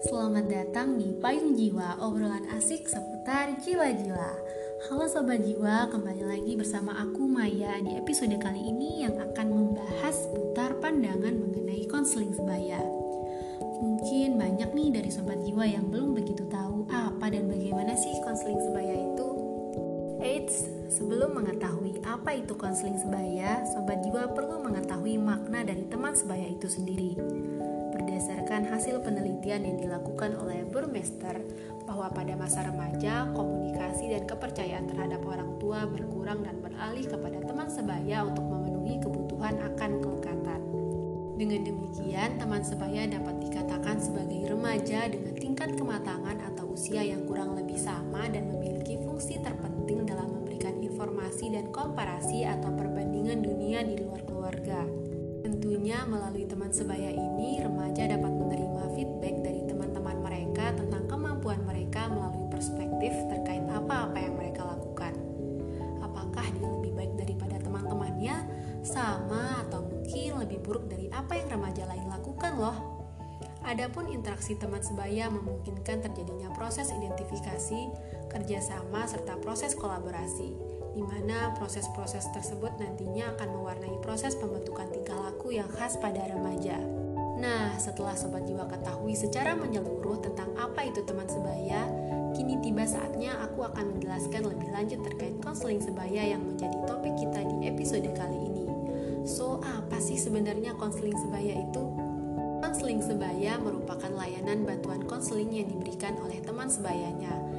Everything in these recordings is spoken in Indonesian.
Selamat datang di Payung Jiwa, obrolan asik seputar jiwa-jiwa. Halo Sobat Jiwa, kembali lagi bersama aku Maya di episode kali ini yang akan membahas putar pandangan mengenai konseling sebaya. Mungkin banyak nih dari Sobat Jiwa yang belum begitu tahu apa dan bagaimana sih konseling sebaya itu. Eits, sebelum mengetahui apa itu konseling sebaya, Sobat Jiwa perlu mengetahui makna dari teman sebaya itu sendiri berdasarkan hasil penelitian yang dilakukan oleh Burmester bahwa pada masa remaja, komunikasi dan kepercayaan terhadap orang tua berkurang dan beralih kepada teman sebaya untuk memenuhi kebutuhan akan kelekatan. Dengan demikian, teman sebaya dapat dikatakan sebagai remaja dengan tingkat kematangan atau usia yang kurang lebih sama dan memiliki fungsi terpenting dalam memberikan informasi dan komparasi atau perbandingan dunia di luar keluarga. Tentunya melalui teman sebaya ini, remaja dapat menerima feedback dari teman-teman mereka tentang kemampuan mereka melalui perspektif terkait apa-apa yang mereka lakukan. Apakah dia lebih baik daripada teman-temannya, sama atau mungkin lebih buruk dari apa yang remaja lain lakukan loh. Adapun interaksi teman sebaya memungkinkan terjadinya proses identifikasi, kerjasama, serta proses kolaborasi di mana proses-proses tersebut nantinya akan mewarnai proses pembentukan tingkah laku yang khas pada remaja. Nah, setelah Sobat Jiwa ketahui secara menyeluruh tentang apa itu teman sebaya, kini tiba saatnya aku akan menjelaskan lebih lanjut terkait konseling sebaya yang menjadi topik kita di episode kali ini. So, apa sih sebenarnya konseling sebaya itu? Konseling sebaya merupakan layanan bantuan konseling yang diberikan oleh teman sebayanya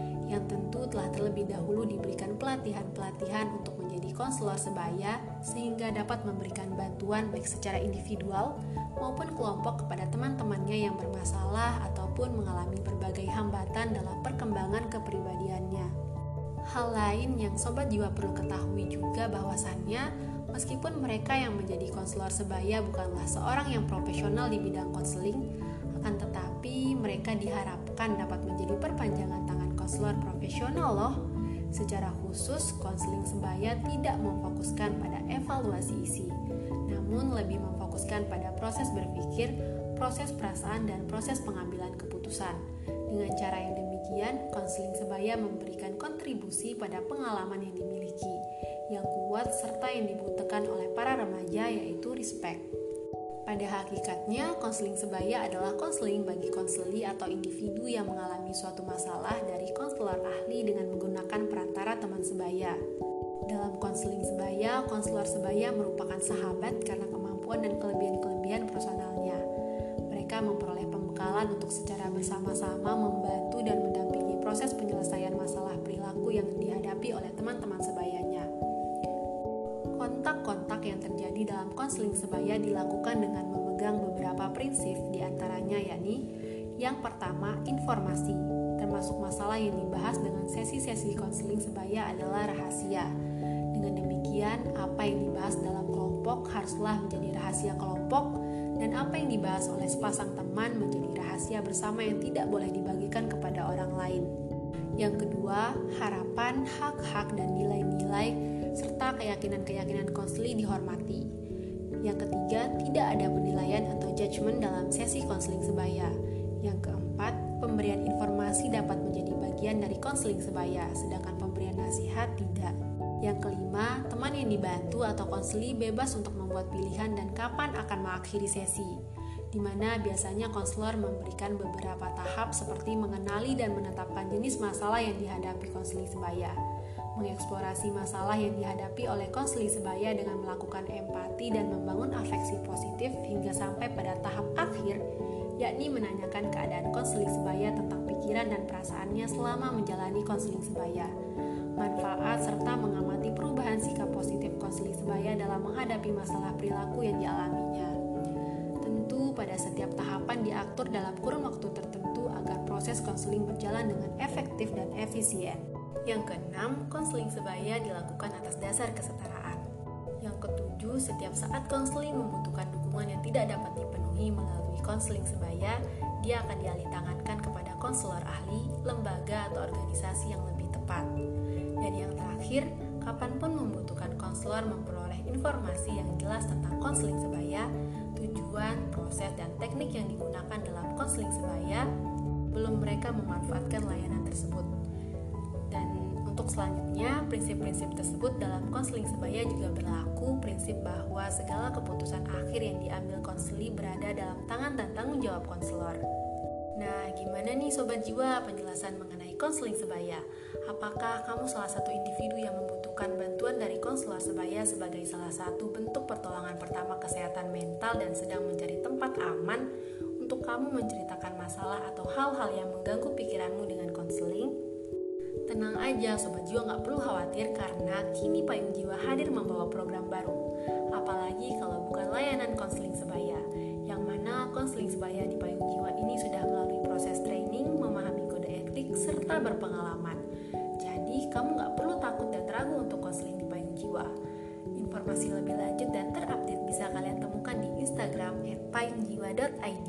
terlebih dahulu diberikan pelatihan-pelatihan untuk menjadi konselor sebaya sehingga dapat memberikan bantuan baik secara individual maupun kelompok kepada teman-temannya yang bermasalah ataupun mengalami berbagai hambatan dalam perkembangan kepribadiannya. Hal lain yang sobat jiwa perlu ketahui juga bahwasannya meskipun mereka yang menjadi konselor sebaya bukanlah seorang yang profesional di bidang konseling, akan tetapi mereka diharapkan dapat menjadi perpanjangan tangan konselor profesional loh. Secara khusus, konseling sebaya tidak memfokuskan pada evaluasi isi, namun lebih memfokuskan pada proses berpikir, proses perasaan, dan proses pengambilan keputusan. Dengan cara yang demikian, konseling sebaya memberikan kontribusi pada pengalaman yang dimiliki, yang kuat serta yang dibutuhkan oleh para remaja yaitu respect. Pada hakikatnya, konseling sebaya adalah konseling bagi konseli atau individu yang mengalami suatu masalah dari konselor ahli dengan menggunakan perantara teman sebaya. Dalam konseling sebaya, konselor sebaya merupakan sahabat karena kemampuan dan kelebihan-kelebihan personalnya. Mereka memperoleh pembekalan untuk secara bersama-sama membantu dan mendampingi proses penyelesaian masalah perilaku yang dihadapi oleh teman-teman sebayanya. Kontak-kontak terjadi dalam konseling sebaya dilakukan dengan memegang beberapa prinsip di antaranya yakni yang pertama informasi termasuk masalah yang dibahas dengan sesi-sesi konseling sebaya adalah rahasia. Dengan demikian, apa yang dibahas dalam kelompok haruslah menjadi rahasia kelompok dan apa yang dibahas oleh sepasang teman menjadi rahasia bersama yang tidak boleh dibagikan kepada orang lain. Yang kedua, harapan, hak-hak, dan nilai-nilai serta keyakinan-keyakinan konseli dihormati. Yang ketiga, tidak ada penilaian atau judgement dalam sesi konseling sebaya. Yang keempat, pemberian informasi dapat menjadi bagian dari konseling sebaya, sedangkan pemberian nasihat tidak. Yang kelima, teman yang dibantu atau konseli bebas untuk membuat pilihan dan kapan akan mengakhiri sesi, di mana biasanya konselor memberikan beberapa tahap seperti mengenali dan menetapkan jenis masalah yang dihadapi konseling sebaya mengeksplorasi masalah yang dihadapi oleh konseling sebaya dengan melakukan empati dan membangun afeksi positif hingga sampai pada tahap akhir, yakni menanyakan keadaan konseling sebaya tentang pikiran dan perasaannya selama menjalani konseling sebaya. Manfaat serta mengamati perubahan sikap positif konseling sebaya dalam menghadapi masalah perilaku yang dialaminya. Tentu pada setiap tahapan diatur dalam kurun waktu tertentu agar proses konseling berjalan dengan efektif dan efisien. Yang keenam, konseling sebaya dilakukan atas dasar kesetaraan. Yang ketujuh, setiap saat konseling membutuhkan dukungan yang tidak dapat dipenuhi melalui konseling sebaya, dia akan dialih tangankan kepada konselor ahli, lembaga, atau organisasi yang lebih tepat. Dan yang terakhir, kapan pun membutuhkan konselor memperoleh informasi yang jelas tentang konseling sebaya, tujuan, proses, dan teknik yang digunakan dalam konseling sebaya, belum mereka memanfaatkan layanan tersebut. Dan untuk selanjutnya, prinsip-prinsip tersebut dalam konseling sebaya juga berlaku prinsip bahwa segala keputusan akhir yang diambil konseli berada dalam tangan dan tanggung jawab konselor. Nah, gimana nih sobat jiwa penjelasan mengenai konseling sebaya? Apakah kamu salah satu individu yang membutuhkan bantuan dari konselor sebaya sebagai salah satu bentuk pertolongan pertama kesehatan mental dan sedang mencari tempat aman untuk kamu menceritakan masalah atau hal-hal yang mengganggu pikiranmu dengan konseling? Tenang aja, sobat jiwa nggak perlu khawatir karena kini Payung Jiwa hadir membawa program baru. Apalagi kalau bukan layanan konseling sebaya, yang mana konseling sebaya di Payung Jiwa ini sudah melalui proses training, memahami kode etik, serta berpengalaman. Jadi, kamu nggak perlu takut dan ragu untuk konseling di Payung Jiwa. Informasi lebih lanjut dan terupdate bisa kalian temukan di Instagram @payungjiwa.id.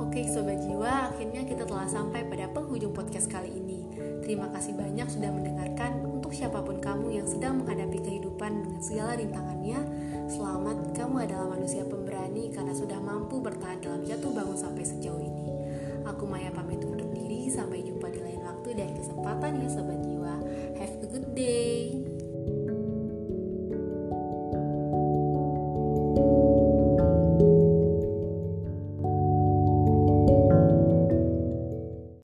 Oke Sobat Jiwa, akhirnya kita telah sampai pada penghujung podcast kali ini. Terima kasih banyak sudah mendengarkan. Untuk siapa pun kamu yang sedang menghadapi kehidupan dengan segala rintangannya, selamat kamu adalah manusia pemberani karena sudah mampu bertahan dalam jatuh bangun sampai sejauh ini. Aku Maya pamit undur diri, sampai jumpa di lain waktu dan kesempatan ya sobat